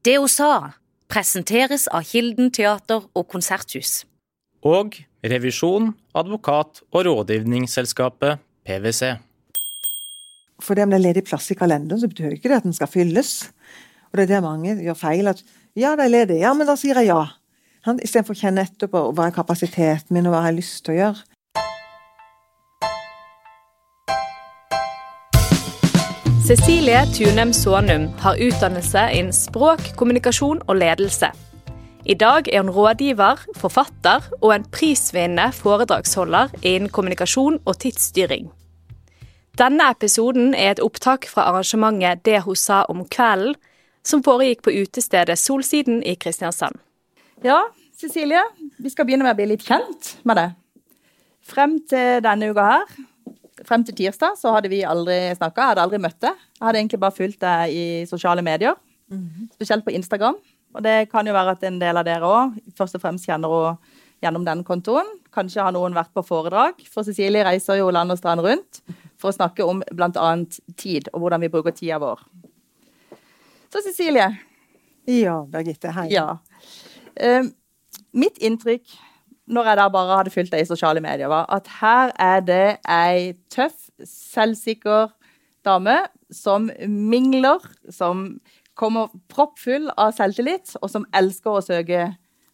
Det hun sa, presenteres av Kilden teater og konserthus. Og revisjon, advokat og rådgivningsselskapet PwC. Fordi om det er ledig plass i kalenderen, så betyr ikke det at den skal fylles. Og det er der mange gjør feil. at ja, det er ledig. Ja, men da sier jeg ja. Istedenfor å kjenne etterpå hva er kapasiteten min, og hva jeg har jeg lyst til å gjøre. Cecilie Tunem Sånum har utdannelse innen språk, kommunikasjon og ledelse. I dag er hun rådgiver, forfatter og en prisvinnende foredragsholder innen kommunikasjon og tidsstyring. Denne episoden er et opptak fra arrangementet Det hun sa om kvelden, som foregikk på utestedet Solsiden i Kristiansand. Ja, Cecilie, vi skal begynne med å bli litt kjent med det. Frem til denne uka her, frem til tirsdag, så hadde vi aldri snakka. Hadde aldri møtt deg. Jeg hadde egentlig bare fulgt deg i sosiale medier, spesielt på Instagram. Og det kan jo være at en del av dere òg først og fremst kjenner henne gjennom den kontoen. Kanskje har noen vært på foredrag, for Cecilie reiser jo land og strand rundt for å snakke om bl.a. tid, og hvordan vi bruker tida vår. Så Cecilie. Ja, Birgitte. Hei. Ja. Uh, mitt inntrykk når jeg da bare hadde fulgt deg i sosiale medier, var at her er det ei tøff, selvsikker dame som mingler, som kommer proppfull av selvtillit, og som elsker å søke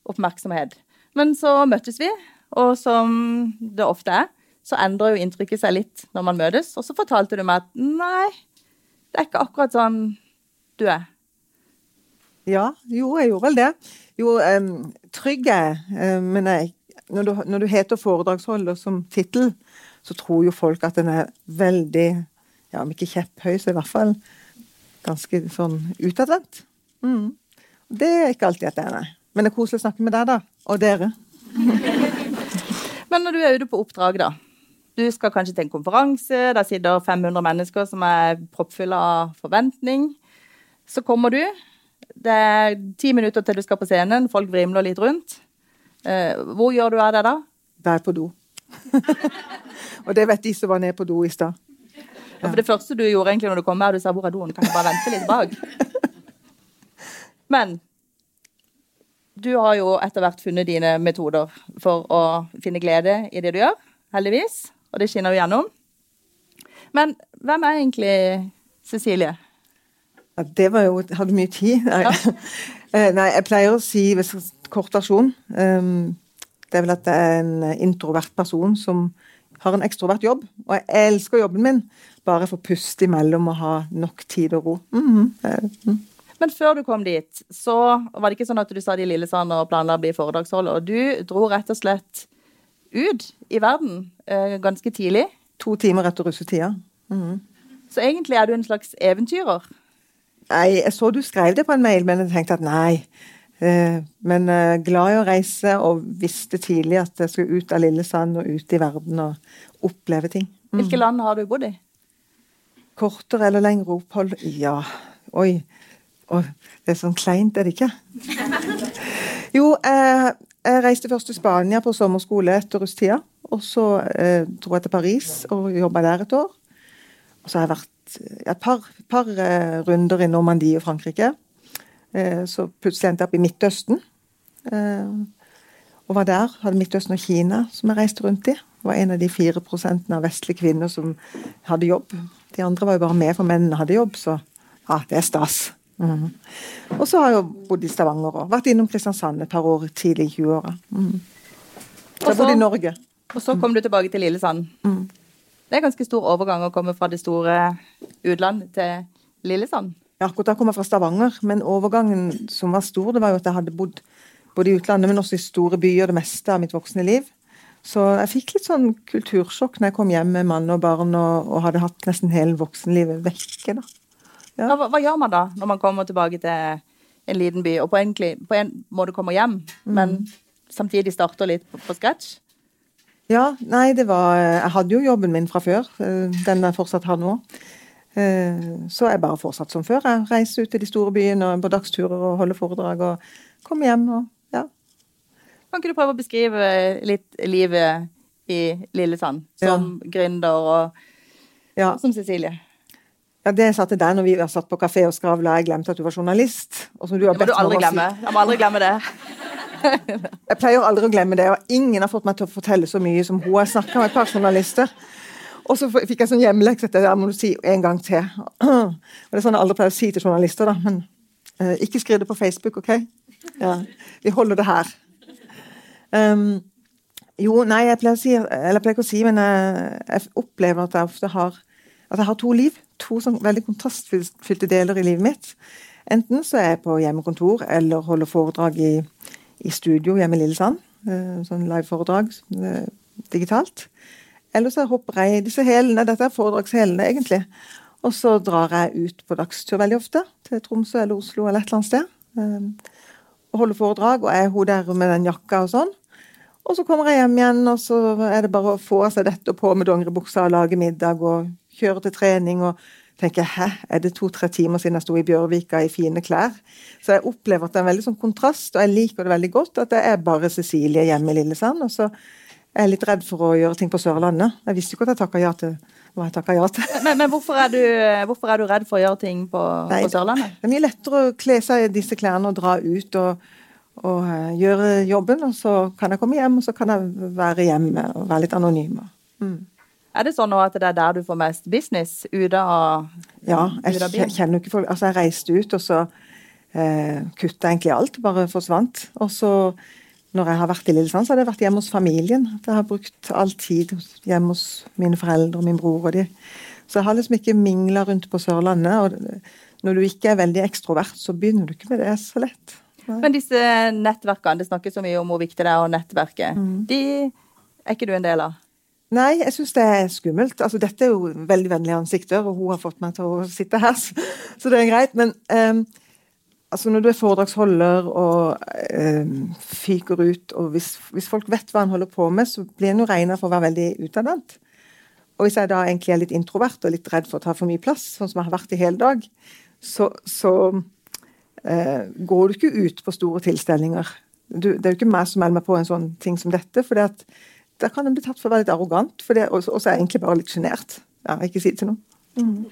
oppmerksomhet. Men så møttes vi, og som det ofte er, så endrer jo inntrykket seg litt når man møtes. Og så fortalte du meg at nei, det er ikke akkurat sånn du er. Ja, jo, jeg gjorde vel det. Jo, um, trygg er um, Men jeg, når, du, når, du, heter foredragsholder som tittel, så tror jo folk at den er veldig Ja, om ikke kjepphøy, så i hvert fall ganske sånn utadvendt. Mm. Det er ikke alltid at det er, det. Men det er koselig å snakke med deg, da. Og dere. Men når du er ute på oppdrag, da. Du skal kanskje til en konferanse, der sitter 500 mennesker som er proppfulle av forventning. Så kommer du. Det er ti minutter til du skal på scenen, folk vrimler litt rundt. Eh, hvor gjør du av det da? Der på do. og det vet de som var nede på do i stad. Ja. For det første du gjorde egentlig når du kom her, du sa 'hvor er doen', kan jeg bare vente litt bak? Men du har jo etter hvert funnet dine metoder for å finne glede i det du gjør, heldigvis. Og det skinner jo gjennom. Men hvem er egentlig Cecilie? Ja, det var jo Hadde mye tid. Nei. Ja. Nei, jeg pleier å si kort versjon. Um, det er vel at det er en introvert person som har en ekstrovert jobb. Og jeg elsker jobben min, bare for puste imellom og ha nok tid og ro. Mm -hmm. mm. Men før du kom dit, så var det ikke sånn at du satt i Lillesand og planla å bli foredragsholder. Du dro rett og slett ut i verden eh, ganske tidlig. To timer etter russetida. Mm. Så egentlig er du en slags eventyrer? Nei, jeg så du skrev det på en mail, men jeg tenkte at nei. Eh, men eh, glad i å reise, og visste tidlig at jeg skulle ut av Lillesand og ut i verden og oppleve ting. Mm. Hvilke land har du bodd i? Kortere eller lengre opphold? Ja, oi. Oi. det er sånn kleint, er det ikke? Jo, eh, jeg reiste først til Spania på sommerskole etter rusttida. Og så eh, dro jeg til Paris og jobba der et år. Og så har jeg vært et par, par runder i Normandie og Frankrike. Eh, så plutselig endte jeg opp i Midtøsten. Eh, og var der. Hadde Midtøsten og Kina som jeg reiste rundt i. Var en av de fire prosentene av vestlige kvinner som hadde jobb. De andre var jo bare med for mennene hadde jobb, så ja, det er stas. Mm. Og så har jeg jo bodd i Stavanger og vært innom Kristiansand et par år tidlig i 20-åra. Mm. Så jeg bodde i Norge. Og så kom du tilbake til Lillesand. Mm. Det er ganske stor overgang å komme fra det store utland til Lillesand. Ja, akkurat da kom jeg fra Stavanger, men overgangen som var stor, det var jo at jeg hadde bodd både i utlandet, men også i store byer det meste av mitt voksne liv. Så jeg fikk litt sånn kultursjokk når jeg kom hjem med mann og barn og, og hadde hatt nesten hele voksenlivet vekke. da. Ja. Hva, hva, gjør man da, når man kommer tilbake til en liten by, og på, egentlig, på en måte kommer hjem, mm. men samtidig starter litt på, på scratch? Ja, nei, det var Jeg hadde jo jobben min fra før. Eh, den jeg fortsatt har nå. Eh, så jeg bare fortsatt som før. Jeg reiser ut til de store byene på dagsturer og holder foredrag og kommer hjem og kan ikke du prøve å beskrive litt livet i Lillesand som ja. gründer og ja. som Cecilie? Ja, Det jeg sa til deg når vi var satt på kafé og skravla, jeg glemte at du var journalist. Og som du har Det må bedt du aldri glemme. Jeg må aldri glemme det. Jeg pleier aldri å glemme det, og ingen har fått meg til å fortelle så mye som hun. Jeg snakka med et par journalister, og så fikk jeg sånn hjemmelekse etter det. må du si en gang til. Og Det er sånn jeg aldri pleier å si til journalister, da, men uh, ikke skriv det på Facebook, OK? Ja, Vi holder det her. Um, jo, nei, jeg pleier, si, jeg pleier ikke å si, men jeg, jeg opplever at jeg ofte har at jeg har to liv. To sånn veldig kontrastfylte deler i livet mitt. Enten så er jeg på hjemmekontor eller holder foredrag i, i studio hjemme i Lillesand. eh, Sånn liveforedrag eh, digitalt. Eller så hopper jeg i disse hælene. Dette er foredragshelene, egentlig. Og så drar jeg ut på dagstur veldig ofte. Til Tromsø eller Oslo eller et eller annet sted. Og holder foredrag, og er hun der med den jakka og sånn. Og så kommer jeg hjem igjen, og så er det bare å få av seg dette og på med dongeribuksa og lage middag og kjøre til trening og tenker hæ, er det to-tre timer siden jeg sto i Bjørvika i fine klær? Så jeg opplever at det er en veldig sånn kontrast, og jeg liker det veldig godt at det er bare Cecilie hjemme i Lillesand. Og så er litt redd for å gjøre ting på Sørlandet. Jeg visste ikke at jeg takka ja til hva jeg takka ja til. Men, men hvorfor, er du, hvorfor er du redd for å gjøre ting på, Nei, på Sørlandet? Det er mye lettere å kle seg i disse klærne og dra ut og, og uh, gjøre jobben, og så kan jeg komme hjem, og så kan jeg være hjemme og være litt anonym. Mm. Er det sånn nå at det er der du får mest business ute av Ja, jeg av kjenner ikke folk Altså, jeg reiste ut, og så eh, kutta egentlig alt. Bare forsvant. Og så, når jeg har vært i Lillesand, så har jeg vært hjemme hos familien. Jeg har brukt all tid hjemme hos mine foreldre og min bror og de. Så jeg har liksom ikke mingla rundt på Sørlandet. Og når du ikke er veldig ekstrovert, så begynner du ikke med det så lett. Nei. Men disse nettverkene, det snakkes så mye om hvor viktig det er å nettverke. Mm. De er ikke du en del av? Nei, jeg syns det er skummelt. Altså, dette er jo veldig vennlige ansikter, og hun har fått meg til å sitte her, så, det er greit. Men ehm, altså, når du er foredragsholder og eh, fyker ut, og hvis, hvis folk vet hva en holder på med, så blir en jo regna for å være veldig utadvendt. Og hvis jeg da egentlig er litt introvert og litt redd for å ta for mye plass, sånn som jeg har vært i hele dag, så, så eh, går du ikke ut på store tilstelninger. Du, det er jo ikke meg som melder meg på en sånn ting som dette. for da kan en bli tatt for å være litt arrogant, for det, og så er jeg egentlig bare litt sjenert. Ja, ikke si det til noen.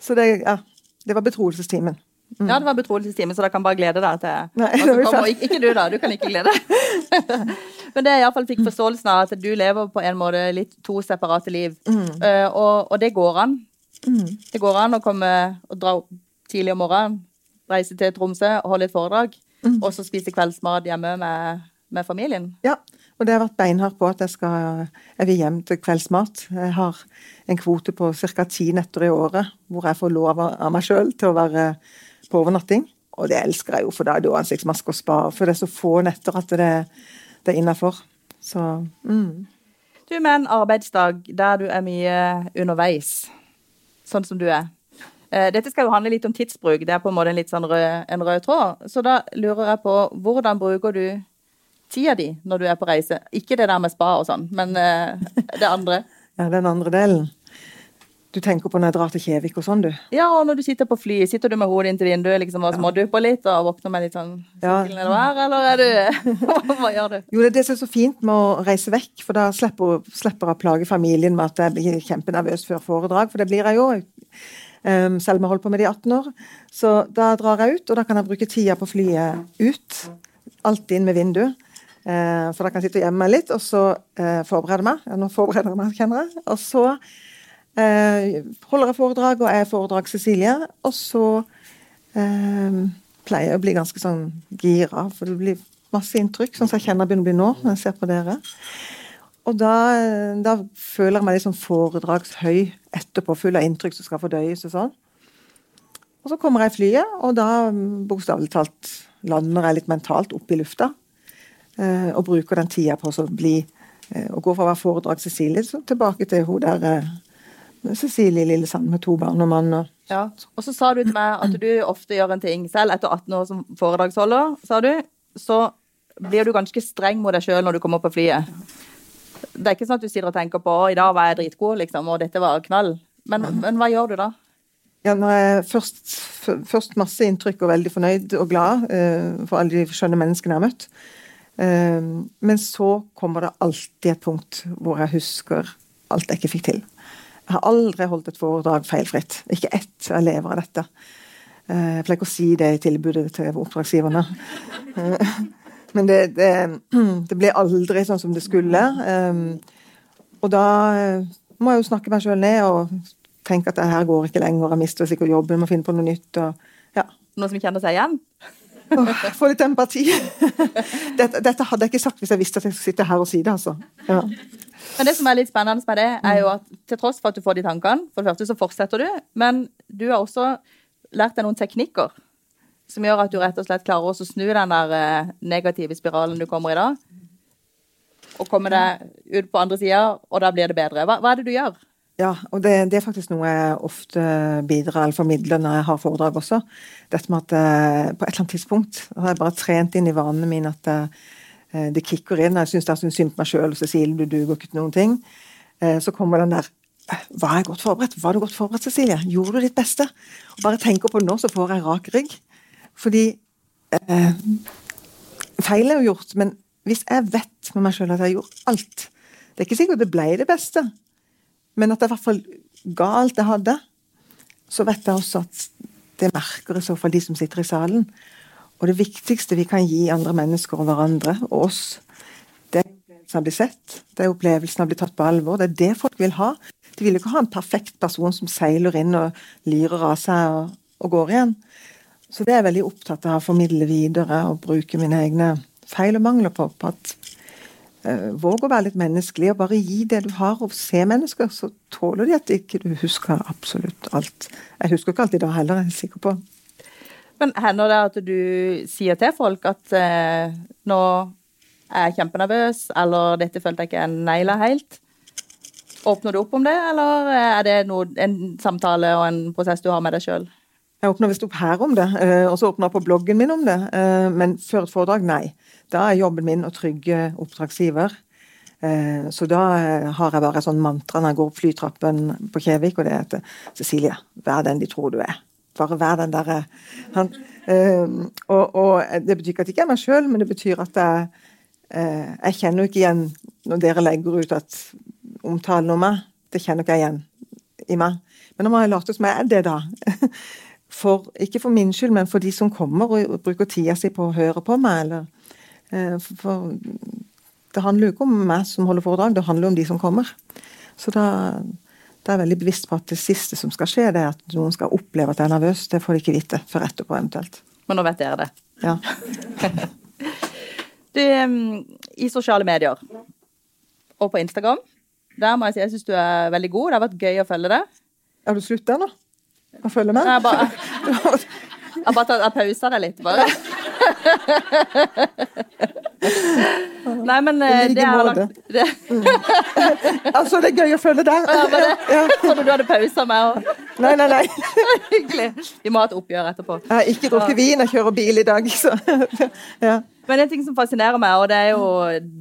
Så det, ja, det var betroelsestimen. Ja, det var betroelsestime, så da kan bare glede deg til Nei, altså, det som var kommer. sant. Ik ikke du, da. Du kan ikke glede deg. Men det jeg iallfall fikk forståelsen av, at du lever på en måte litt to separate liv. Eh, og, og det går an. Det går an å komme og dra opp tidlig om morgenen, reise til Tromsø og holde et foredrag, og så spise kveldsmat hjemme med, med familien. Ja, og det har vært beinhardt på at jeg skal jeg vil hjem til kveldsmat. Jeg har en kvote på ca. ti netter i året hvor jeg får lov av meg sjøl til å være på overnatting. Og det elsker jeg jo, for da er det jo ansiktsmaske og spa. For det er så få netter at det, det er innafor. Så mm. Du med en arbeidsdag der du er mye underveis, sånn som du er. Eh, Dette skal jo handle litt om tidsbruk, det er på en måte en litt sånn rød, en rød tråd. Så da lurer jeg på, hvordan bruker du tida di når du er på reise? Ikke det der med spa og sånn, men eh, det andre. ja, den andre delen. Du tenker på når jeg drar til Kjevik og sånn, du. Ja, og når du sitter på fly, sitter du med hodet inntil vinduet liksom, og smådupper litt og våkner med litt sånn Ja. eller hva, eller er du Hva gjør du? Jo, det er det som er så fint med å reise vekk, for da slipper, slipper jeg å plage familien med at jeg blir kjempenervøs før foredrag, for det blir jeg jo. Um, selv om jeg holdt på med det i 18 år. Så da drar jeg ut, og da kan jeg bruke tida på flyet ut. Alltid inn med vindu. Eh, for da kan jeg sitte og gjemme meg litt, og så eh, forberede meg. Ja, nå forbereder jeg meg, kjenner jeg. Og så eh, holder jeg foredrag, og jeg er foredrag Cecilie. Og så eh, pleier jeg å bli ganske sånn gira, for det blir masse inntrykk, sånn som jeg kjenner begynner å bli nå når jeg ser på dere. Og da, da føler jeg meg litt sånn foredragshøy etterpå, full av inntrykk som skal fordøyes og sånn. Og så kommer jeg i flyet, og da bokstavelig talt lander jeg litt mentalt opp i lufta. eh, Og bruker den tida på å bli eh, Å gå fra å være foredrag Cecilie tilbake til hun der Cecilie Lillesand med to barn og mann. og Ja, og så sa du til meg at du ofte gjør en ting selv etter 18 år som foredragsholder, sa du, så blir du ganske streng mot deg sjøl når du kommer på flyet. Det er ikke sånn at du sitter og tenker på å, i dag var jeg dritgod, liksom, og dette var knall. Men, men hva gjør du da? Ja, når jeg først, først masse inntrykk og veldig fornøyd og glad uh, for alle de skjønne menneskene jeg har møtt. Eh, men så kommer det alltid et punkt hvor jeg husker alt jeg ikke fikk til. Jeg har aldri holdt et foredrag feilfritt. Ikke ett jeg lever av dette. Eh, jeg pleier ikke å si det i tilbudet til oppdragsgiverne. Eh, men det, det, det ble aldri sånn som det skulle. Og da må jeg jo snakke meg sjøl ned og tenke at det her går ikke lenger, jeg mister sikkert jobben, må finne på noe nytt. Og, ja. Noen som kjenner seg igjen? Få litt empati. Dette, dette, hadde jeg ikke sagt hvis jeg visste at jeg skulle sitte her og si det, altså. Ja. Men det som er litt spennende med det, er jo at til tross for at du får de tankene, for det første så fortsetter du, men du har også lært deg noen teknikker som gjør at du rett og slett klarer å snu den der eh, negative spiralen du kommer i da, og komme deg ut på andre sida, og da blir det bedre. Hva, hva er det du gjør? Ja, og det, det, er faktisk noe jeg ofte bidrar eller formidler når jeg har foredrag også. Dette med at eh, på et eller annet tidspunkt har jeg bare trent inn i vanene mine at eh, det kicker inn. Jeg syns synd på meg sjøl og Cecilie, du duger ikke til noen ting. Eh, så kommer den der Var jeg godt forberedt? Var du godt forberedt, Cecilie? Gjorde du ditt beste? Og bare tenker på det nå, så får jeg rak rygg. Fordi eh, Feil er jo gjort, men hvis jeg vet med meg sjøl at jeg gjort alt Det er ikke sikkert det ble det beste. Men at jeg i hvert fall ga alt jeg hadde. Så vet jeg også at det merker i så fall de som sitter i salen. Og det viktigste vi kan gi andre mennesker og hverandre, og oss, det er opplevelsen av å sett. Det er opplevelsen av å bli tatt på alvor. Det er det folk vil ha. De vil ikke ha en perfekt person som seiler inn og lirer av seg og, og går igjen. Så det er jeg veldig opptatt av å formidle videre og bruke mine egne feil og mangler på. på at uh, våg å være litt menneskelig og bare gi det du har, og se mennesker. Så tåler de at ikke du husker absolutt alt. Jeg husker ikke alltid da heller, jeg er sikker på. Men hender det at du sier til folk at eh, nå er jeg kjempenervøs, eller dette følte jeg ikke jeg naila helt? Åpner du opp om det, eller er det noe, en samtale og en prosess du har med deg sjøl? Jeg åpner visst opp her om det, eh, og så åpner jeg på bloggen min om det. Eh, men før et foredrag, nei. Da er jobben min å trygge oppdragsgiver. Eh, så da har jeg bare sånn mantra når jeg går opp flytrappen på Kjevik, og det heter Cecilie, vær den de tror du er. Bare være den derre og, og, det betyr ikke at jeg ikke er meg sjøl, men det betyr at jeg, jeg kjenner jo ikke igjen når dere legger ut at omtalen om meg. Det kjenner ikke jeg igjen i meg. Men nå må jeg late som jeg er det, da. for, ikke for min skyld, men for de som kommer og bruker tida si på å høre på meg. Eller, for, for, det handler jo ikke om meg som holder foredrag, det handler om de som kommer. Så da, da er jeg veldig bevisst på at det siste som skal skje, det er at noen skal oppleve at jeg er nervøs. Det får de ikke vite før etterpå, eventuelt. Men nå vet dere det. Ja. du, I sosiale medier og på Instagram, der må jeg si jeg syns du er veldig god. Det har vært gøy å følge det. Har du slutta nå? Å følge med? Jeg bare, jeg bare tar, jeg pausa deg litt, bare. Nei, men eh, det er lagt det. Mm. Altså, det er gøy å følge deg. Ja, bare, ja. Trodde du hadde pausa meg òg. Nei, nei, nei. Hyggelig. Vi må ha et oppgjør etterpå. Jeg har ikke drukket vin, jeg kjører bil i dag, så ja. Men en ting som fascinerer meg, og det er jo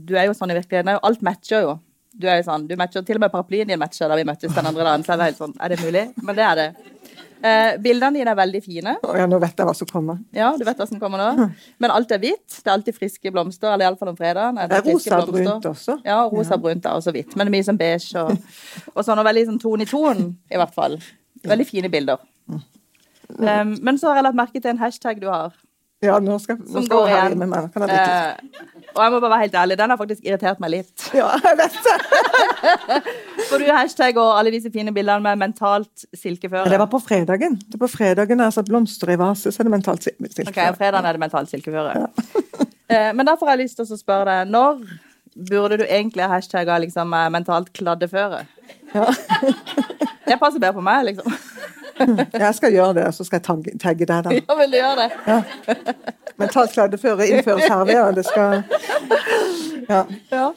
Du er jo sånn i virkeligheten, alt matcher jo. Du er jo sånn, du matcher til og med paraplyen din matcher da vi møttes den andre dagen. Så er det helt sånn, er det mulig? Men det er det. Eh, bildene dine er veldig fine. Oh, ja, nå vet jeg hva som kommer. Ja, du vet hva som kommer nå. Men alt er hvitt. Det er alltid friske blomster, eller iallfall om fredagen. Det er rosa og brunt også. Ja, rosa og brunt er også hvitt. Men det er mye som beige og, og sånn, og veldig sånn ton i ton, i hvert fall. Veldig fine bilder. Um, men så har jeg lagt merke til en hashtag du har. Ja, nå skal, nå skal jeg her med meg. Kan jeg uh, og jeg må bare være helt ærlig, den har faktisk irritert meg litt. Ja, jeg vet det. For du hashtag og alle disse fine bildene med mentalt silkeføre. Det var på fredagen. Det på fredagen altså blomster i vase, så er det mentalt silkeføre. Ok, fredagen er det mentalt silkeføre. Ja. Eh, men derfor har jeg lyst til å spørre deg, når burde du egentlig ha hashtagga liksom, mentalt kladdeføre? Ja. det passer bedre på meg, liksom. Jeg skal gjøre det, så skal jeg tagge deg, da. Ja, vil du gjøre det? Ja. Mentalt kladdeføre innføres her og det skal Ja. ja.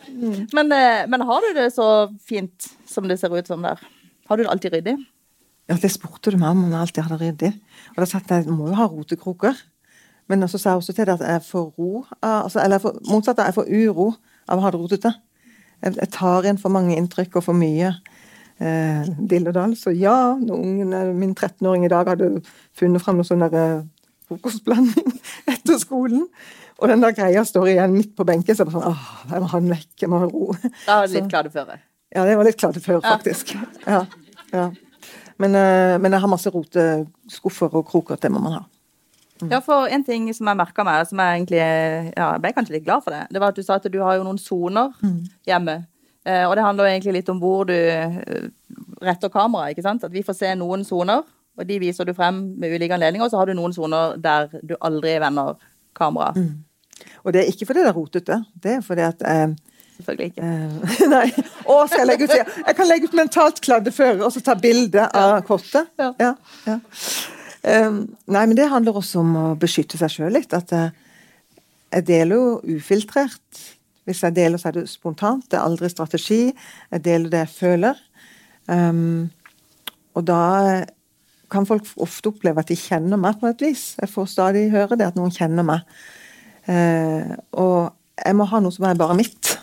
Men, eh, men, har du det så fint som det ser ut som der? Har du det alltid ryddig? Ja, det spurte du meg om, om jeg alltid hadde ryddig. Og da sa jeg at jeg må jo ha rotekroker. Men så sa jeg også til deg at jeg får ro altså, Eller for, motsatt, jeg får uro av å ha det rotete. Jeg, jeg tar inn for mange inntrykk og for mye eh, Dilledal. Så ja, når ungen, min 13-åring i dag hadde funnet fram noe sånn der frokostblanding etter skolen, og den der greia står igjen midt på benken, så er bare sånn åh, jeg må ha den vekk, jeg må ha ro. Da var det litt kladeføre? Ja, det var litt kladeføre, faktisk. Ja. Ja. Men, eh, men jeg har masse roteskuffer og kroker. Det må man ha. Ja, for en ting som jeg merka meg, som jeg egentlig ja, jeg ble kanskje litt glad for det, det var at du sa at du har jo noen soner hjemme. Eh, og det handler jo egentlig litt om hvor du eh, retter kameraet, ikke sant. At vi får se noen soner, og de viser du frem med ulike anledninger. Og så har du noen soner der du aldri vender kameraet. Og det er ikke fordi det er rotete. Det er fordi at eh, Selvfølgelig ikke. eh, Nei. Å, skal jeg legge ut Jeg kan legge ut mentalt kladdefører og så ta bilde av kortet. Ja. Ja, ja. Um, nei, men det handler også om å beskytte seg sjøl litt. At eh, jeg deler jo ufiltrert. Hvis jeg deler, så er det spontant. Det er aldri strategi. Jeg deler det jeg føler. Um, og da kan folk ofte oppleve at de kjenner meg på et vis. Jeg får stadig høre det, at noen kjenner meg. Uh, og jeg må ha noe som er bare mitt.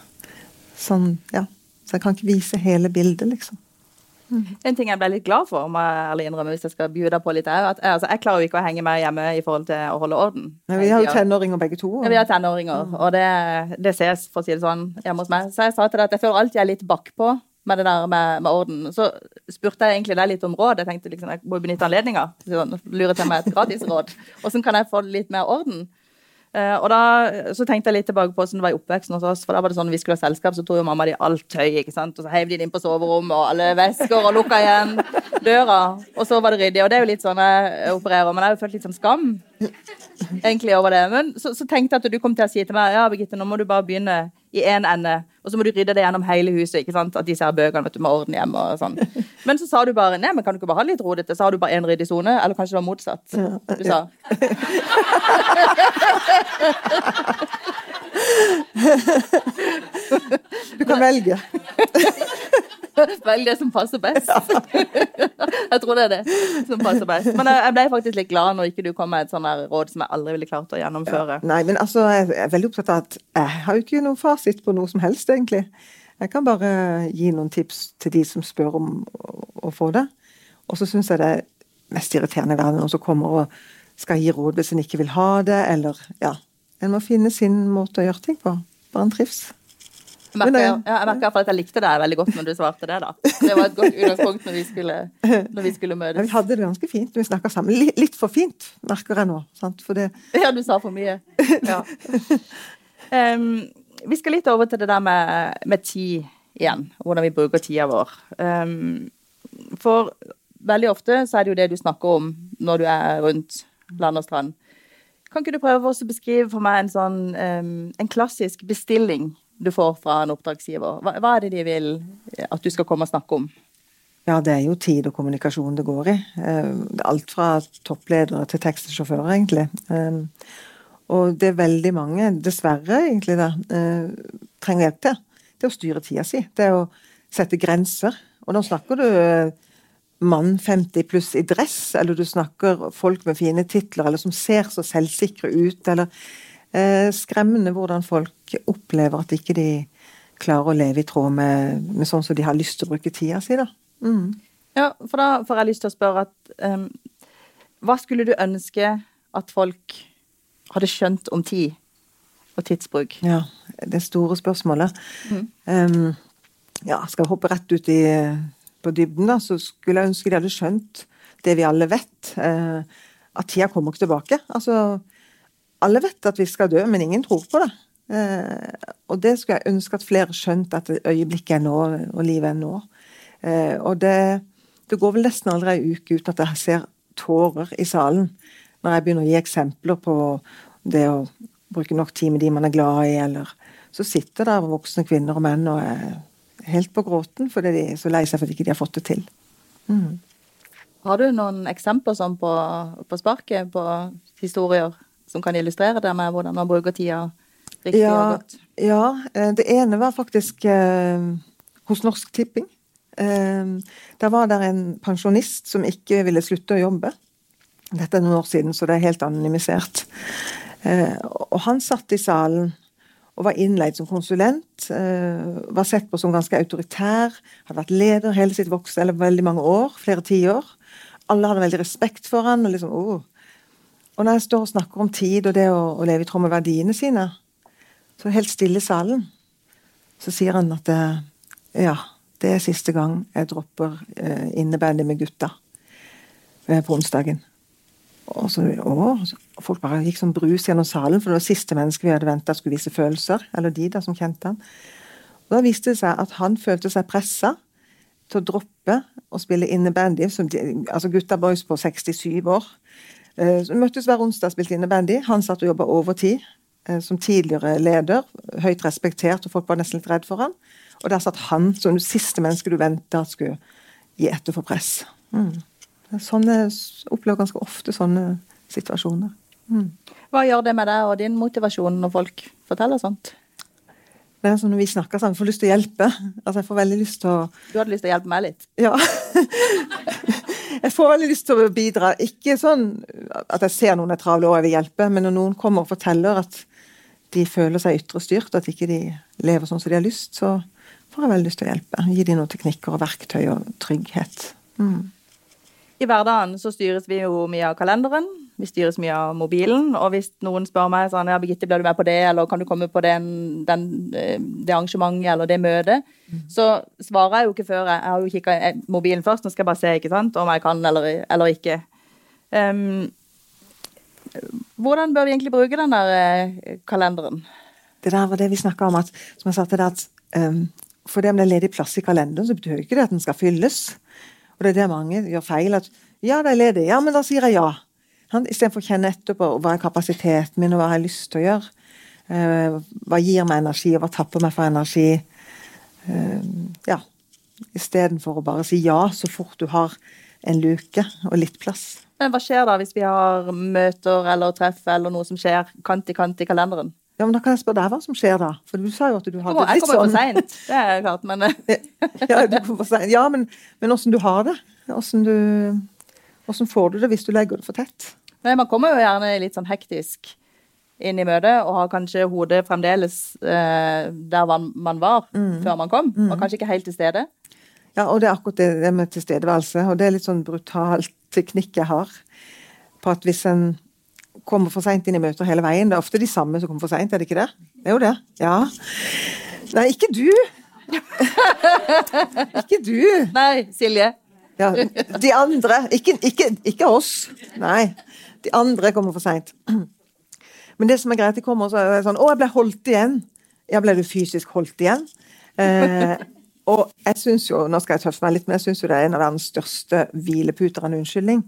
Sånn, ja. Så jeg kan ikke vise hele bildet, liksom. En ting jeg ble litt glad for, må jeg innrømme, hvis jeg skal bjuda på litt, er at jeg, altså, jeg klarer jo ikke å henge meg hjemme i forhold til å holde orden. Men vi har jo tenåringer begge to. Ja, vi har tenåringer, og det, det ses, for å si det sånn, hjemme hos meg. Så jeg sa til deg at jeg føler alltid jeg er litt bakpå med det der med, med orden. Så spurte jeg egentlig deg litt om råd. Jeg tenkte liksom, jeg må benytte anledninga. Sånn, lure til meg et gratis råd. Åssen kan jeg få litt mer orden? Eh, og da så tenkte jeg litt tilbake på hvordan det var i oppveksten hos oss. For da var det sånn, vi skulle ha selskap, så tok jo mamma de alt tøy, ikke sant. Og så heiv de det inn på soverommet og alle vesker og lukka igjen døra. Og så var det ryddig. Og det er jo litt sånn jeg opererer, men jeg har jo følt litt sånn skam egentlig over det. Men så, så tenkte jeg at du kom til å si til meg ja, Birgitte, nå må du bare begynne i én ende, og så må du rydde det gjennom hele huset. ikke sant? At disse her bøkene vet du, må ordne hjemme og sånn. Men så sa du bare nei, men kan du ikke bare ha litt rodete? Så har du bare én ryddig sone? Eller kanskje det var motsatt? Du sa. Du kan velge. Velg det som passer best. jeg tror det er det som passer best. Men jeg, ble faktisk litt glad når ikke du kom med et sånt råd som jeg aldri ville klart å gjennomføre. Nei, men altså, jeg er veldig opptatt av at jeg har jo ikke noen fasit på noe som helst, egentlig. Jeg kan bare gi noen tips til de som spør om å få det. Og så syns jeg det er mest irriterende i verden noen som kommer og skal gi råd hvis en ikke vil ha det, eller ja. En må finne sin måte å gjøre ting på. Bare en trives. Jeg merker, ja, jeg merker at jeg likte deg veldig godt når du svarte det. da. Det var et godt utgangspunkt når vi skulle, når vi skulle Ja, møtes. vi hadde det ganske fint når vi snakka sammen. Litt, litt for fint, merker jeg nå. Det Ja, du sa for mye. Ja. Um, vi skal litt over til det der med, med tid igjen. Hvordan vi bruker tida vår. Um, for veldig ofte så er det jo det du snakker om når du er rundt land og strand. Kan ikke du prøve å beskrive for meg en sånn en klassisk bestilling du får fra en oppdragsgiver? Hva, hva er det de vil at du skal komme og snakke om? Ja, det er jo tid og kommunikasjon det går i. Eh, Alt fra toppledere til taxisjåfører, egentlig. Eh, Og det er veldig mange, dessverre egentlig, da, eh, trenger hjelp til. Det er å styre tida si. Det er å sette grenser. Og nå snakker du eh, mann 50 pluss i dress, eller du snakker folk med fine titler, eller som ser så selvsikre ut, eller eh, skremmende hvordan folk opplever at ikke de klarer å leve i tråd med, med sånn som de har lyst til å bruke tida si, da. Mm. Ja, for da får jeg lyst til å spørre at um, Hva skulle du ønske at folk hadde skjønt om tid og tidsbruk? Ja, det store spørsmålet. Mm. Um, ja, skal hoppe rett ut i, på dybden, da, så skulle jeg ønske de hadde skjønt det vi alle vet. eh, at tida kommer ikke tilbake. Altså, alle vet at vi skal dø, men ingen tror på det. Eh, og det skulle jeg ønske at flere skjønte, at øyeblikket er nå, og livet er nå. Eh, og det, det går vel nesten aldri ei uke uten at jeg ser tårer i salen når jeg begynner å gi eksempler på det å bruke nok tid med de man er glad i, eller Så sitter der voksne kvinner og menn og er helt på gråten fordi de er så lei seg for at ikke har fått det til. Mm. Har du noen eksempler sånn på, på sparket på historier som kan illustrere det med hvordan man bruker tida riktig Ja, og godt? ja, eh, det ene var faktisk eh, hos Norsk Tipping. Eh, der var det en pensjonist som ikke ville slutte å jobbe. Dette er noen år siden, så det er helt anonymisert. Eh, og han satt i salen og var innleid som konsulent. Eh, var sett på som ganske autoritær. Hadde vært leder hele sitt voksne, eller veldig mange år, flere tiår. Alle hadde veldig respekt for han, og liksom, oh. Og når jeg står og snakker om tid og det å, å leve i tråd med verdiene sine, så helt stille i salen, så sier han at eh, ja, det er siste gang jeg dropper eh, innebandy med gutta på onsdagen. Og så, å, Folk bare gikk som brus gjennom salen, for det var siste menneske vi hadde venta skulle vise følelser. Eller de da som kjente han. Og Da viste det seg at han følte seg pressa til å droppe å spille innebandy. Altså gutta boys på 67 år. Eh, så møttes hver onsdag og spilte innebandy. Han satt og jobba overtid eh, som tidligere leder. Høyt respektert, og folk var nesten litt redd for han. Og der satt han som det siste mennesket du venta skulle gi etter for press. Mm. Sånne, opplever ganske ofte sånne situasjoner. Mm. Hva gjør det med deg og din motivasjon når folk forteller sånt? Det er sånn Når vi snakker sammen, jeg får lyst til å hjelpe. Altså Jeg får veldig lyst til å Du hadde lyst til å hjelpe meg litt? Ja. jeg får veldig lyst til å bidra. Ikke sånn at jeg ser noen er travle og jeg vil hjelpe, men når noen kommer og forteller at de føler seg ytre styrt, at ikke de lever sånn som de har lyst, så får jeg veldig lyst til å hjelpe. Gi dem noen teknikker og verktøy og trygghet. Mm. I hverdagen så styres vi jo mye av kalenderen. Vi styres mye av mobilen. Og hvis noen spør meg sånn ja, Birgitte, blir du med på det, eller kan du komme på den, den, eh, det arrangementet eller det møtet, mm. så svarer jeg jo ikke før. Jeg har jo kikka mobilen først, nå skal jeg bare se ikke sant, om jeg kan eller, eller ikke. Um, hvordan bør vi egentlig bruke den der eh, kalenderen? Det der var det vi snakka om, at, som jeg sa til deg, at um, for det om det er ledig plass i kalenderen, så betyr ikke det at den skal fylles. Og det er det mange gjør feil. at ja, det er ledig. Ja, men da sier jeg ja. Istedenfor å kjenne etterpå hva er kapasiteten min, og hva har jeg lyst til å gjøre. Uh, hva gir meg energi, og hva tapper meg for energi. Uh, ja. Istedenfor å bare si ja så fort du har en luke og litt plass. Men hva skjer da hvis vi har møter eller treff eller noe som skjer kant i kant i kalenderen? Ja, men Da kan jeg spørre deg hva som skjer da? For du sa jo at du hadde litt sånn Jeg kommer for seint, det er klart, men Ja, du kommer for sent. ja men, men åssen du har det? Åssen du Åssen får du det hvis du legger det for tett? Nei, Man kommer jo gjerne litt sånn hektisk inn i møtet og har kanskje hodet fremdeles eh, der man var mm. før man kom, mm. og kanskje ikke helt til stede. Ja, og det er akkurat det, det med tilstedeværelse. Og det er litt sånn brutal teknikk jeg har på at hvis en kommer for seint inn i møter hele veien. Det er ofte de samme som kommer for seint, er det ikke det? Det er jo det. Ja. Nei, ikke du! ikke du. Nei, Silje. Ja, de andre. Ikke, ikke, ikke, oss. Nei. De andre kommer for seint. Men det som er greit, de kommer og så er det sånn 'Å, jeg ble holdt igjen'. Ja, ble du fysisk holdt igjen? Eh, og jeg syns jo, nå skal jeg tøffe meg litt, men jeg syns jo det er en av verdens største hvileputer en unnskyldning.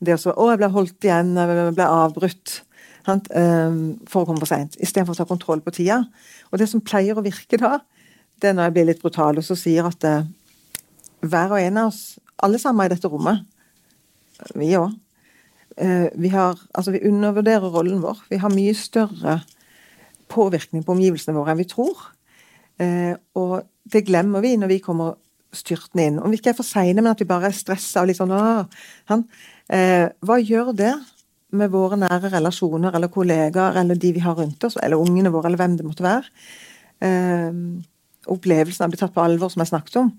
Det å så 'Å, jeg ble holdt igjen, jeg ble avbrutt'. Um, for å komme for seint. Istedenfor å ta kontroll på tida. Og det som pleier å virke da, det er når jeg blir litt brutal og så sier at uh, hver og en av oss, alle sammen i dette rommet, vi òg, uh, vi har Altså, vi undervurderer rollen vår. Vi har mye større påvirkning på omgivelsene våre enn vi tror. Uh, og det glemmer vi når vi kommer styrtende inn. Om vi ikke er for seine, men at vi bare er stressa og litt sånn han, eh, Hva gjør det med våre nære relasjoner eller kollegaer eller de vi har rundt oss, eller ungene våre, eller hvem det måtte være? Eh, opplevelsen av å bli tatt på alvor, som jeg snakket om.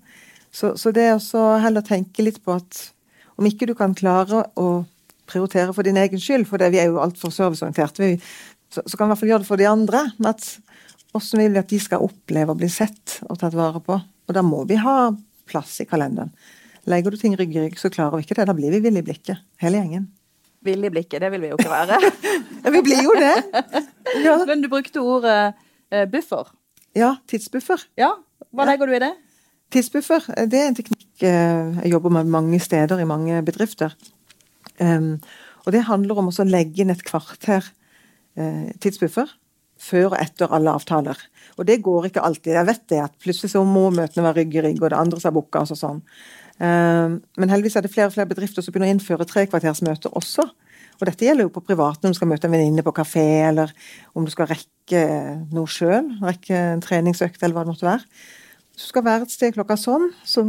Så, så det å heller tenke litt på at om ikke du kan klare å prioritere for din egen skyld, for det, vi er jo altfor serviceorienterte, så, så kan vi i hvert fall gjøre det for de andre. med at hvordan vil vi at de skal oppleve å bli sett og tatt vare på? Og da må vi ha plass i kalenderen. Legger du ting rygg i rygg, så klarer vi ikke det. Da blir vi ville i blikket, hele gjengen. Ville i blikket, det vil vi jo ikke være. vi blir jo det. Ja. Men du brukte ordet uh, buffer. Ja, tidsbuffer. Ja, Hva legger du i det? Tidsbuffer, eh, det er en teknikk uh, jeg jobber med mange steder i mange bedrifter. Um, og det handler om å legge inn et kvarter uh, tidsbuffer før og etter alle avtaler. Og det går ikke alltid. Jeg vet det, at plutselig så må møtene være rygg i rygg, og det andre som er booka og sånn. Ehm, men heldigvis er det flere og flere bedrifter som begynner å innføre trekvartersmøter også. Og dette gjelder jo på privat, når du skal møte en venninne på kafé, eller om du skal rekke noe sjøl, rekke en treningsøkt, eller hva det måtte være. Hvis du skal være et sted klokka sånn, så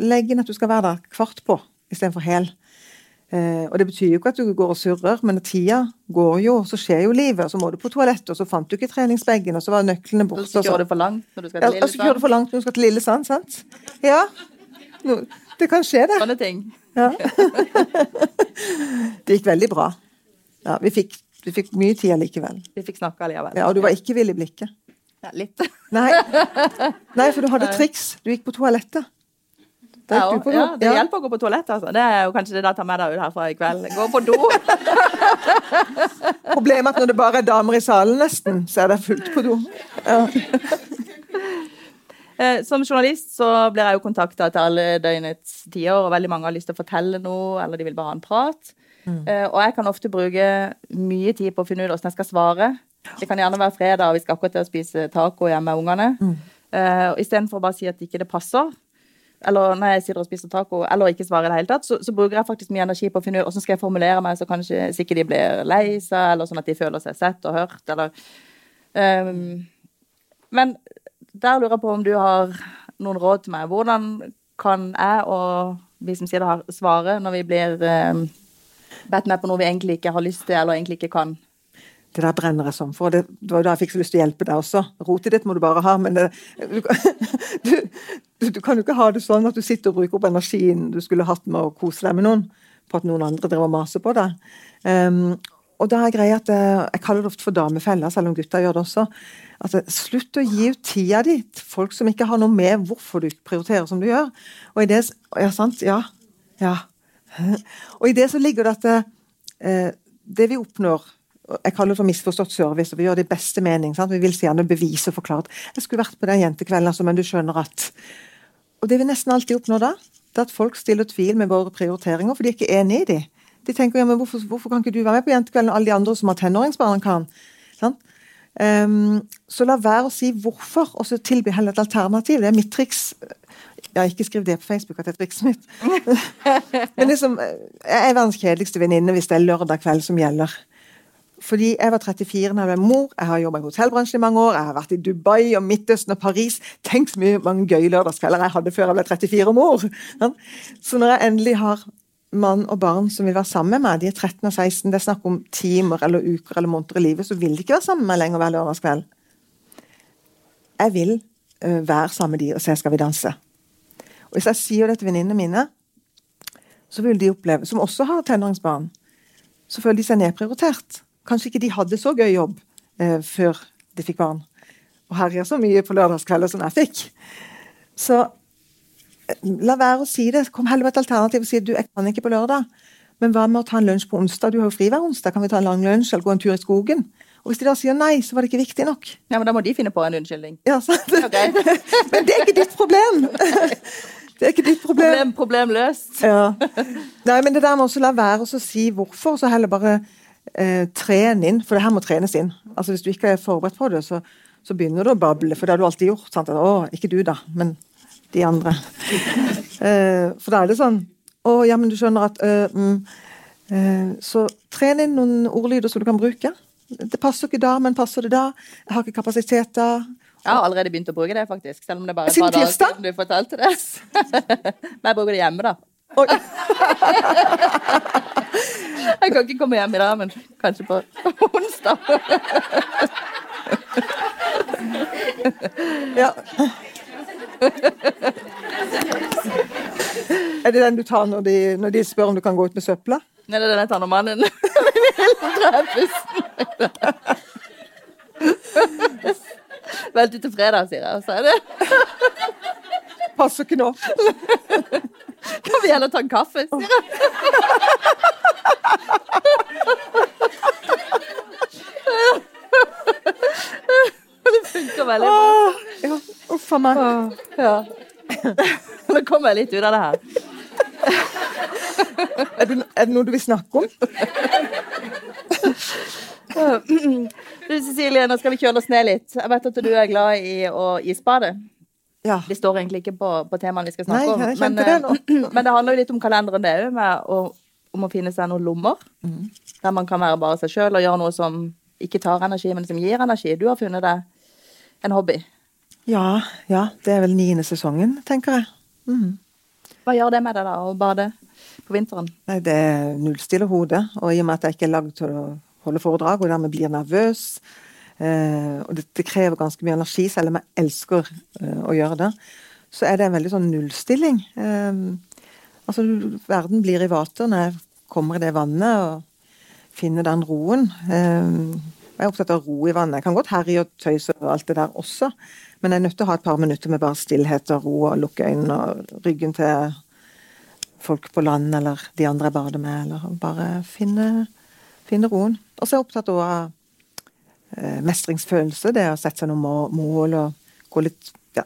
legg inn at du skal være der kvart på istedenfor hel. Eh, og Det betyr jo ikke at du går og surrer, men tida går jo, så skjer jo livet. Så må du på toalettet, og så fant du ikke treningsbagen, og så var nøklene borte. Og så kjører du for langt når du skal til Lillesand. Ja, og så kjører du for langt når du skal til Lillesand, sant? Ja. Det kan skje, det. Sånne ting. Ja. det gikk veldig bra. Ja, vi fikk, vi fikk mye tid allikevel. Vi fikk snakke allikevel. Ja, og du var ikke vill i blikket. Ja, litt. Nei. Nei, for du hadde triks. Du gikk på toalettet. Da Ja, ja, det Ja. hjelper å gå på toalettet, altså. Det er jo kanskje det jeg tar med deg ut herfra i kveld. Gå på do. Problemet er at når det bare er damer i salen, nesten, så er det fullt på do. Eh, Som journalist så blir jeg jo kontakta til alle døgnets tider, og veldig mange har lyst til å fortelle noe, eller de vil bare ha en prat. Mm. Og jeg kan ofte bruke mye tid på å finne ut hvordan jeg skal svare. Det kan gjerne være fredag, og vi skal akkurat til å spise taco hjemme med ungene. Uh, Istedenfor å bare si at ikke det passer, eller når jeg sitter og spiser taco, eller ikke svarer i det hele tatt, så, så bruker jeg faktisk mye energi på å finne ut hvordan skal jeg formulere meg, så kanskje ikke de blir lei seg, eller sånn at de føler seg sett og hørt, eller um, Men der lurer jeg på om du har noen råd til meg. Hvordan kan jeg og vi som sitter her, svare når vi blir um, bedt med på noe vi egentlig ikke har lyst til, eller egentlig ikke kan? Det der brenner jeg som for. Det, det var jo da jeg fikk så lyst til å hjelpe deg også. Rotet ditt må du bare ha, men det, du, du, du, kan jo ikke ha det sånn at du sitter og bruker opp energien du skulle hatt med å kose deg med noen, på at noen andre driver og maser på deg. Um, og da er greia at eh, Jeg kaller det ofte for damefella, selv om gutta gjør det også. Altså, slutt å gi ut tida di til folk som ikke har noe med hvorfor du prioriterer som du gjør. Og i det, ja, sant? Ja. ja. Og i det så ligger det at det, det vi oppnår jeg kaller det for misforstått service, og vi gjør det i beste mening. Sant? Vi vil si gjerne bevise og forklare. Jeg skulle vært på den jentekvelden, altså, men du skjønner at Og det vi nesten alltid oppnår da, det er at folk stiller tvil med våre prioriteringer, for de er ikke enig i de. De tenker ja, men hvorfor, hvorfor kan ikke du være med på jentekvelden, og alle de andre som har tenåringsbarn kan? Sant? Um, så la være å si hvorfor, og så tilby heller et alternativ. Det er mitt triks. Ja, ikke skriv det på Facebook at det er trikset mitt. Men liksom, jeg er verdens kjedeligste venninne hvis det er lørdag kveld som gjelder. Fordi jeg var 34 da jeg ble mor, jeg har jobba i hotellbransjen i mange år, jeg har vært i Dubai og Midtøsten og Paris. Tenk så mye mange gøye lørdagskvelder jeg hadde før jeg ble 34 og mor. Så når jeg endelig har mann og barn som vil være sammen med meg, de er 13 og 16, det er snakk om timer eller uker eller måneder i livet, så vil de ikke være sammen med meg lenger hver lørdagskveld. Jeg vil øh, være sammen med de og se Skal vi danse. Og hvis jeg sier det til venninnene mine, så vil de oppleve, som også har tenåringsbarn, så føler de seg nedprioritert. Kanskje ikke de hadde så gøy jobb eh, før de fikk barn. Og herja så mye på lørdagskvelder som jeg fikk. Så eh, la være å si det. Kom heller med et alternativ og si du, jeg kan ikke på lørdag. Men hva med å ta en lunsj på onsdag? Du har jo fri hver onsdag. Kan vi ta en lang lunsj eller gå en tur i skogen? Og hvis de da sier nei, så var det ikke viktig nok. Ja, men Da må de finne på en unnskyldning. Ja, sant? Okay. Men det er ikke ditt problem! Det er ikke ditt problem. Problem, problem løst. Ja. Nei, men det der med også la være å si hvorfor, så heller bare eh, trene inn. For det her må trenes inn. Altså Hvis du ikke er forberedt på det, så, så begynner du å bable. For det har du alltid gjort. Sant? Å, ikke du, da, men de andre. eh, for da er det sånn Å, ja, men du skjønner at øh, mm, eh, Så tren inn noen ordlyder som du kan bruke. Det passer ikke da, men passer det da? Jeg har ikke kapasitet da. Jeg har allerede begynt å bruke det, faktisk. Selv om det bare er et par dager siden du fortalte det. Men jeg bruker det hjemme, da. Oi. Jeg kan ikke komme hjem i dag, men kanskje på onsdag. Ja. Er det den du tar når de, når de spør om du kan gå ut med søpla? Nei, det er den jeg tar når mannen. Vent til fredag, sier jeg. Og så er det Passer ikke nå. Kan vi heller ta en kaffe, sier jeg. Det funker veldig bra. Åh, ja, uff a meg. Ja. Nå kommer jeg litt ut av det her. Er, det- er det noe du vil snakke om? Du, Cecilie, nå skal vi kjøle oss ned litt. Jeg vet at du er glad i å isbade. Ja. Det står egentlig ikke på, på temaene vi skal snakke Nei, om. Men, det eh, men det handler jo litt om kalenderen, det òg, om å finne seg noen lommer. Mm. Der man kan være bare seg sjøl og gjøre noe som ikke tar energi, men som gir energi. Du har funnet deg en hobby. ja, ja. Det er vel niende sesongen, tenker jeg. Mm. Hva gjør det med deg, da, å bade på vinteren? Nei, det nullstiller hodet. Og i og med at jeg ikke er lagd til å holde foredrag, og dermed blir nervøs Og det, det krever ganske mye energi, selv om jeg elsker eh, å gjøre det. Så er det en veldig sånn nullstilling. Eh, altså, verden blir i vater når jeg kommer i det vannet og finner den roen. Eh, Jeg er opptatt av ro i vannet. Jeg kan godt herje og tøyse og alt det der også, men jeg er nødt til å ha et par minutter med bare stillhet og ro og lukke øynene og ryggen til folk på land eller de andre jeg bader med, eller bare finne, finne roen. Og så er jeg opptatt av eh, mestringsfølelse, det å sette seg noen mål og gå litt ja,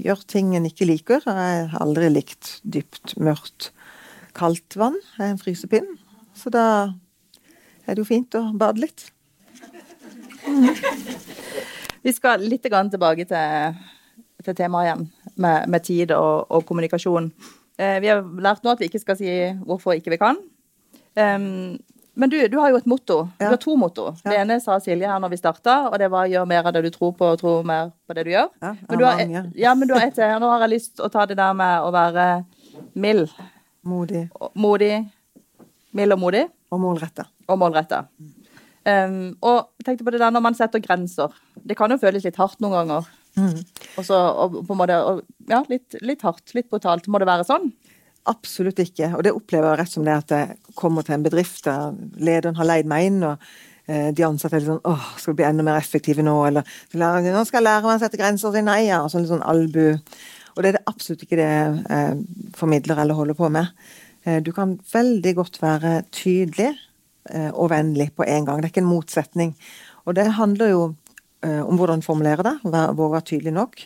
Gjøre ting en ikke liker. Jeg har aldri likt dypt, mørkt, kaldt vann. Jeg er en frysepinn. Så da er det jo fint å bade litt. Vi skal litt tilbake til, til temaet igjen, med, med tid og, og kommunikasjon. Eh, vi har lært nå at vi ikke skal si hvorfor ikke vi kan. Um, men du, du, har jo et motto. Du har to motto. Det ene sa Silje her når vi starta, og det var 'gjør mer av det du tror på, og tro mer på det du gjør'. Ja, men du har, ja, men du har et til. Nå har jeg lyst til å ta det der med å være mild. Modig. Modig. Mild og modig. Og målretta. Og målretta. Um, og tenkte på det der når man setter grenser. Det kan jo føles litt hardt noen ganger. Mm. Og så og på en måte og, Ja, litt, litt, hardt, litt brutalt. Må det være sånn? Absolutt ikke. Og det opplever jeg rett som det at jeg kommer til en bedrift der lederen har leid meg inn, og eh, de ansatte er litt sånn åh, skal vi bli enda mer effektive nå, eller nå skal jeg lære meg å sette grenser og si nei, ja. Og sånn litt sånn albu. Og det er det absolutt ikke det jeg eh, formidler eller holder på med. Eh, du kan veldig godt være tydelig og vennlig på en gang. Det er ikke en motsetning. Og det handler jo om hvordan du formulerer det. Våge å være tydelig nok.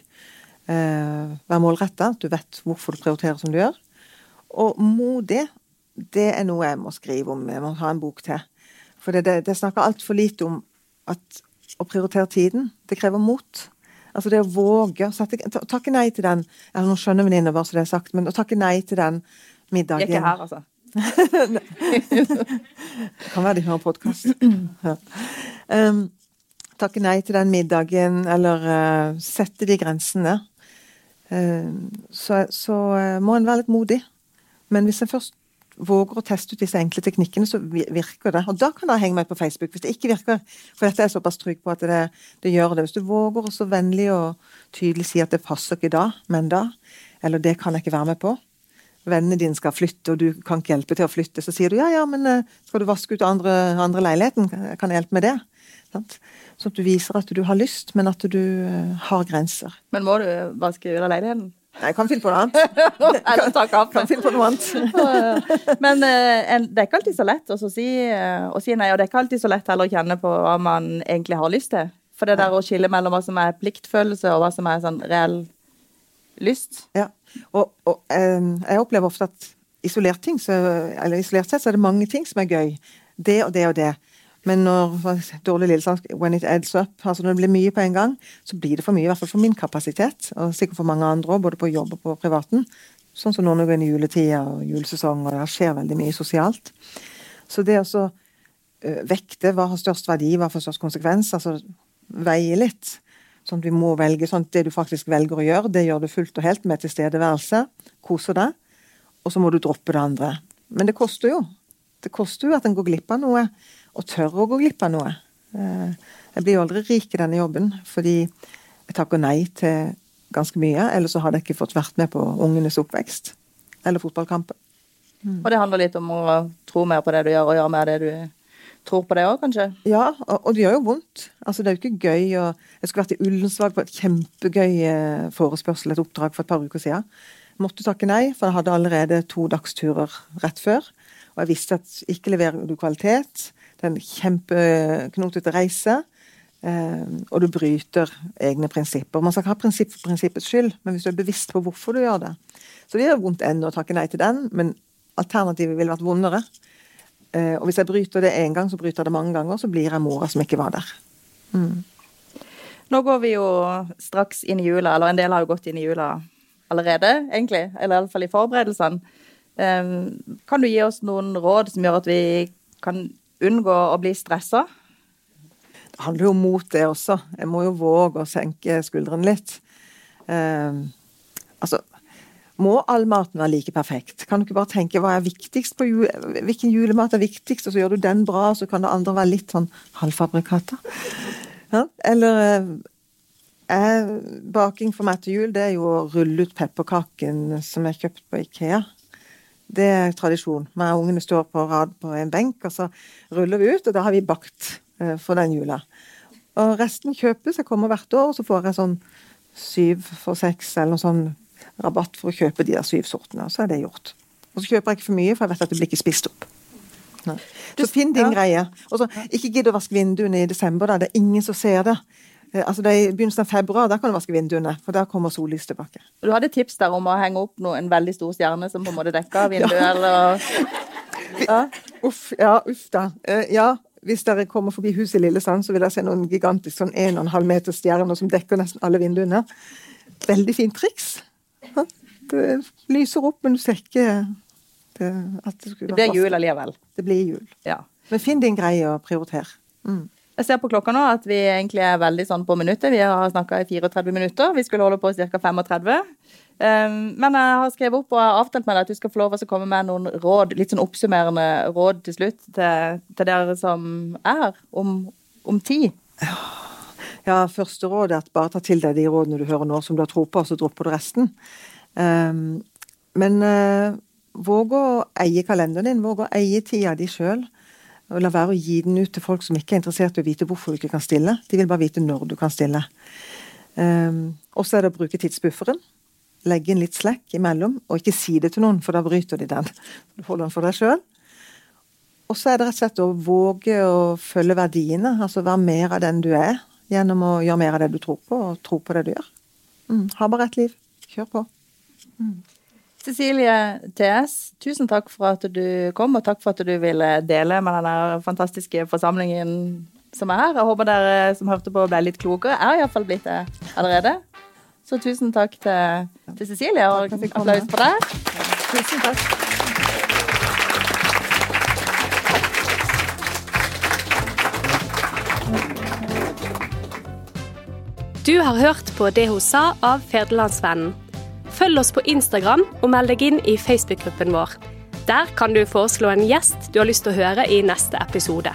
Være målretta. Du vet hvorfor du prioriterer som du gjør. Og modig, det er noe jeg må skrive om. Jeg må ha en bok til. For det, det, det snakker altfor lite om at å prioritere tiden, det krever mot. Altså det å våge å takke nei til den ja, Nå skjønner venninna bare så det er sagt, men å takke nei til den middagen Jeg er ikke her, altså. det kan være de hører podkast. Ja. Um, takke nei til den middagen, eller uh, sette de grensene, uh, så, så uh, må en være litt modig. Men hvis en først våger å teste ut disse enkle teknikkene, så virker det. Og da kan dere henge meg på Facebook hvis det ikke virker. For dette er jeg såpass trygg på at det, det gjør det. Hvis du våger å så vennlig og tydelig si at det passer ikke da, men da. Eller det kan jeg ikke være med på. Vennene dine skal flytte, og du kan ikke hjelpe til å flytte. Så sier du ja, ja, men skal du vaske ut andre, andre leiligheten? Kan jeg hjelpe med det? Sånn at du viser at du har lyst, men at du uh, har grenser. Men må du vaske ut av leiligheten? Nei, jeg kan finne på noe annet. Eller ta kaffe. Kan finne på noe annet. men uh, det er ikke alltid så lett å si, uh, å si, nei, og det er ikke alltid så lett heller å kjenne på hva man egentlig har lyst til. For det der å skille mellom hva som er pliktfølelse, og hva som er sånn reell lyst. Ja, og, og jeg opplever ofte at isolert, ting, så, eller isolert sett så er det mange ting som er gøy. Det og det og det. Men når dårlig lillesang, when it adds up, altså når det blir mye på en gang, så blir det for mye, i hvert fall for min kapasitet, og sikkert for mange andre òg, både på jobb og på privaten. Sånn som nå når vi er i juletida og julesesong, og det skjer veldig mye sosialt. Så det å vekte hva har størst verdi, hva får størst konsekvens, altså veie litt. Sånn at vi må velge sånn at det du faktisk velger å gjøre, det gjør du fullt og helt med tilstedeværelse. Koser deg. Og så må du droppe det andre. Men det koster jo. Det koster jo at en går glipp av noe og tør å gå glipp av noe. Eh, jeg blir jo aldri rik i denne jobben fordi jeg takker nei til ganske mye. Eller så hadde jeg ikke fått vært med på ungenes oppvekst. Eller fotballkampen. Mm. Og det handler litt om å tro mer på det du gjør, og gjøre mer det du tror på det òg, kanskje? Ja, og, og, det gjør jo vondt. Altså, det er jo ikke gøy å Jeg skulle vært i Ullensvag på et kjempegøy eh, forespørsel, et oppdrag for et par uker siden. Måtte takke nei, for jeg hadde allerede to dagsturer rett før. Og jeg visste at ikke leverer du kvalitet, det er en kjempeknotete reise. Eh, og du bryter egne prinsipper. Man skal ikke ha prinsipp for prinsippets skyld, men hvis du er bevisst på hvorfor du gjør det. Så det gjør vondt ennå å takke nei til den, men alternativet ville vært vondere. Eh, og hvis jeg bryter det én gang, så bryter jeg det mange ganger, så blir jeg mora som ikke var der. Mm. Nå går vi jo straks inn i jula, eller en del har jo gått inn i jula allerede, egentlig. Eller iallfall i forberedelsene. Eh, kan du gi oss noen råd som gjør at vi kan unngå å bli stressa? Det handler jo om mot, det også. Jeg må jo våge å senke skuldrene litt. Eh, altså må all maten være like perfekt? Kan du ikke bare tenke hva er viktigst på jul, hvilken julemat er viktigst, og så gjør du den bra, så kan det andre være litt sånn halvfabrikater? Ja? Eller eh, baking for meg til jul, det er jo å rulle ut pepperkaken som jeg kjøpt på Ikea. Det er tradisjon. Vi og ungene står på rad på en benk, og så ruller vi ut, og da har vi bakt eh, for den jula. Og resten kjøpes. Jeg kommer hvert år, og så får jeg sånn syv for seks eller noe sånn rabatt for å kjøpe de der syv sortene. Og så er det gjort. Og så kjøper jeg ikke for mye, for jeg vet at det blir ikke spist opp. Nei. Så finn din ja. greie. Og så ikke gidd å vaske vinduene i desember, da. Det er ingen som ser det. Eh, Altså det I begynnelsen av februar da kan du vaske vinduene, for da kommer sollys tilbake. Du hadde tips der om å henge opp noe, en veldig stor stjerne som på en måte dekker vinduet, eller ja. Uff, ja, uff da. Eh, ja, hvis dere kommer forbi huset i Lillesand, så vil dere se noen gigantisk sånn 1,5 meter stjerner som dekker nesten alle vinduene. Veldig fint triks. Det lyser opp, men du ser ikke det, at det skulle være Det blir jul allikevel. Det blir jul. Ja. Men finn din greie og prioriter. Mm. Jeg ser på klokka nå at vi egentlig er veldig sånn på minuttet. Vi har snakka i 34 minutter. Vi skulle holde på ca. 35. Um, men jeg har skrevet opp og avtalt med deg at du skal få lov å komme med noen råd, litt sånn oppsummerende råd til slutt til, til dere som er her, om, om tid. Ja, første råd er at bare ta til deg de rådene du hører nå som du har tro på, og så dropper du resten. Ehm, men eh, våg å eie kalenderen din, våg å eie tida di sjøl. Og la være å gi den ut til folk som ikke er interessert i å vite hvorfor du ikke kan stille. De vil bare vite når du kan stille. Um, og så er det å bruke tidsbufferen. Legge inn litt slekk imellom, og ikke si det til noen, for da bryter de den. Du holder den for deg sjøl. Og så er det rett og slett å våge å følge verdiene, altså være mer av den du er, gjennom å gjøre mer av det du tror på, og tro på det du gjør. Mm, ha bare ett liv. Kjør på. Cecilie TS, tusen takk for at du kom, og takk for at du ville dele med denne fantastiske forsamlingen som er her. Jeg håper dere som hørte på ble litt klokere. Jeg har iallfall blitt det allerede. Så tusen takk til, til Cecilie, og applaus for deg. Tusen takk. Du har hørt på Det hun sa av Federlandsvennen. Følg oss på Instagram og meld deg inn i Facebook-gruppen vår. Der kan du foreslå en gjest du har lyst til å høre i neste episode.